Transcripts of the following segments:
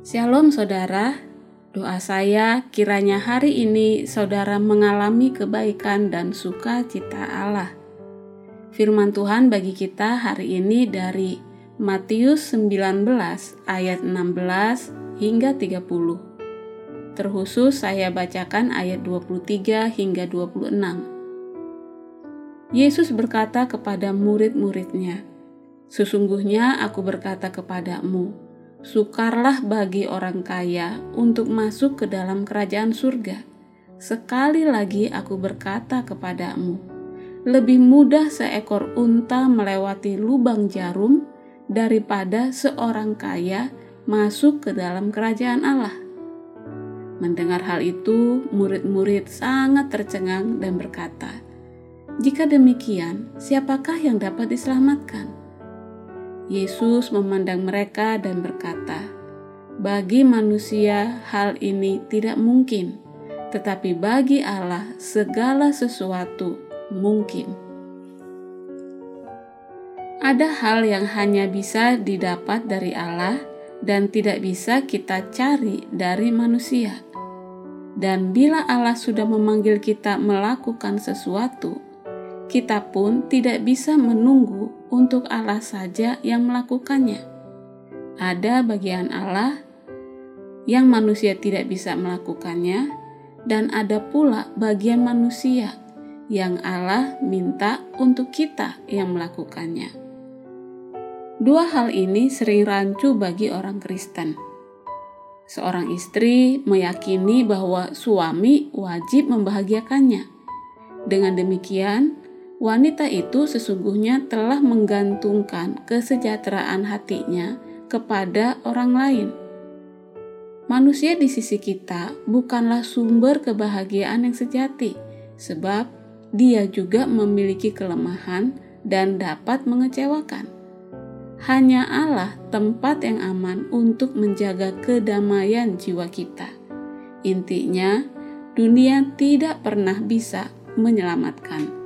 Shalom saudara, doa saya kiranya hari ini saudara mengalami kebaikan dan sukacita Allah. Firman Tuhan bagi kita hari ini dari Matius 19 ayat 16 hingga 30. Terkhusus saya bacakan ayat 23 hingga 26. Yesus berkata kepada murid-muridnya, Sesungguhnya aku berkata kepadamu, Sukarlah bagi orang kaya untuk masuk ke dalam kerajaan surga. Sekali lagi aku berkata kepadamu, lebih mudah seekor unta melewati lubang jarum daripada seorang kaya masuk ke dalam kerajaan Allah. Mendengar hal itu, murid-murid sangat tercengang dan berkata, "Jika demikian, siapakah yang dapat diselamatkan?" Yesus memandang mereka dan berkata, "Bagi manusia, hal ini tidak mungkin, tetapi bagi Allah, segala sesuatu mungkin." Ada hal yang hanya bisa didapat dari Allah dan tidak bisa kita cari dari manusia. Dan bila Allah sudah memanggil kita melakukan sesuatu, kita pun tidak bisa menunggu untuk Allah saja yang melakukannya. Ada bagian Allah yang manusia tidak bisa melakukannya, dan ada pula bagian manusia yang Allah minta untuk kita yang melakukannya. Dua hal ini sering rancu bagi orang Kristen. Seorang istri meyakini bahwa suami wajib membahagiakannya. Dengan demikian, wanita itu sesungguhnya telah menggantungkan kesejahteraan hatinya kepada orang lain. Manusia di sisi kita bukanlah sumber kebahagiaan yang sejati, sebab dia juga memiliki kelemahan dan dapat mengecewakan. Hanya Allah tempat yang aman untuk menjaga kedamaian jiwa kita. Intinya, dunia tidak pernah bisa menyelamatkan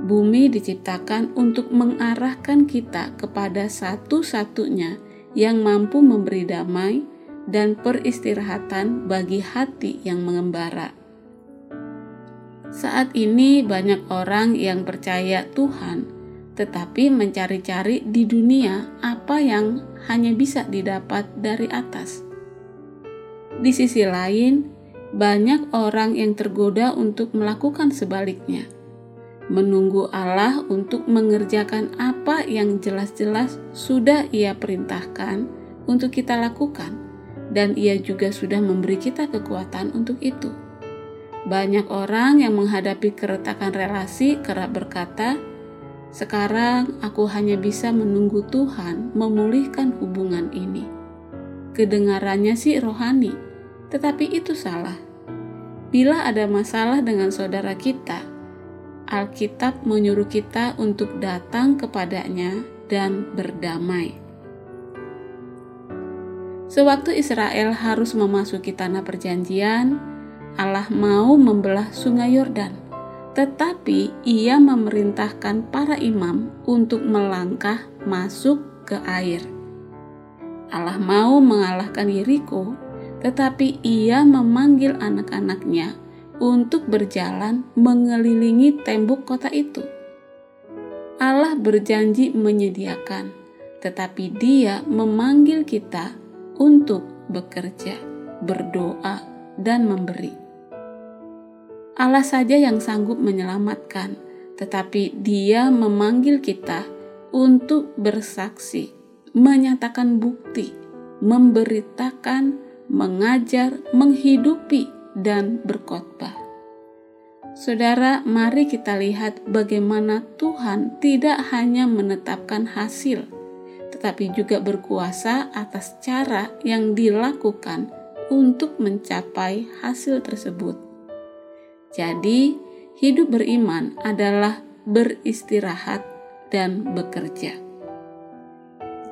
bumi diciptakan untuk mengarahkan kita kepada satu-satunya yang mampu memberi damai dan peristirahatan bagi hati yang mengembara. Saat ini, banyak orang yang percaya Tuhan, tetapi mencari-cari di dunia apa yang hanya bisa didapat dari atas. Di sisi lain, banyak orang yang tergoda untuk melakukan sebaliknya menunggu Allah untuk mengerjakan apa yang jelas-jelas sudah Ia perintahkan untuk kita lakukan, dan Ia juga sudah memberi kita kekuatan untuk itu. Banyak orang yang menghadapi keretakan relasi kerap berkata, "Sekarang aku hanya bisa menunggu Tuhan memulihkan hubungan ini." Kedengarannya sih rohani, tetapi itu salah. Bila ada masalah dengan saudara kita, Alkitab menyuruh kita untuk datang kepadanya dan berdamai. Sewaktu Israel harus memasuki tanah perjanjian, Allah mau membelah sungai Yordan, tetapi ia memerintahkan para imam untuk melangkah masuk ke air. Allah mau mengalahkan Yeriko, tetapi ia memanggil anak-anaknya untuk berjalan mengelilingi tembok kota itu. Allah berjanji menyediakan, tetapi Dia memanggil kita untuk bekerja, berdoa, dan memberi. Allah saja yang sanggup menyelamatkan, tetapi Dia memanggil kita untuk bersaksi, menyatakan bukti, memberitakan, mengajar, menghidupi, dan berkhotbah. Saudara, mari kita lihat bagaimana Tuhan tidak hanya menetapkan hasil, tetapi juga berkuasa atas cara yang dilakukan untuk mencapai hasil tersebut. Jadi, hidup beriman adalah beristirahat dan bekerja.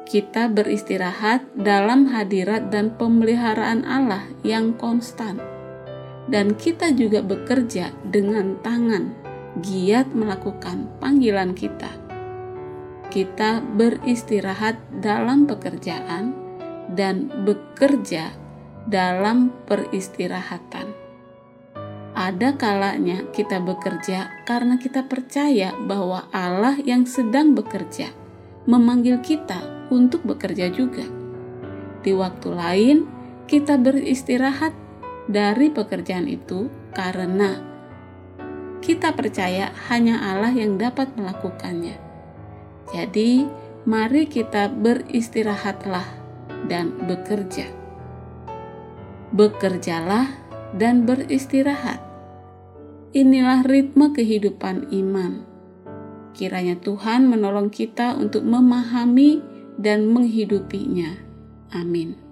Kita beristirahat dalam hadirat dan pemeliharaan Allah yang konstan dan kita juga bekerja dengan tangan, giat melakukan panggilan kita. Kita beristirahat dalam pekerjaan dan bekerja dalam peristirahatan. Ada kalanya kita bekerja karena kita percaya bahwa Allah yang sedang bekerja memanggil kita untuk bekerja juga. Di waktu lain, kita beristirahat dari pekerjaan itu karena kita percaya hanya Allah yang dapat melakukannya. Jadi, mari kita beristirahatlah dan bekerja. Bekerjalah dan beristirahat Inilah ritme kehidupan iman. Kiranya Tuhan menolong kita untuk memahami dan menghidupinya. Amin.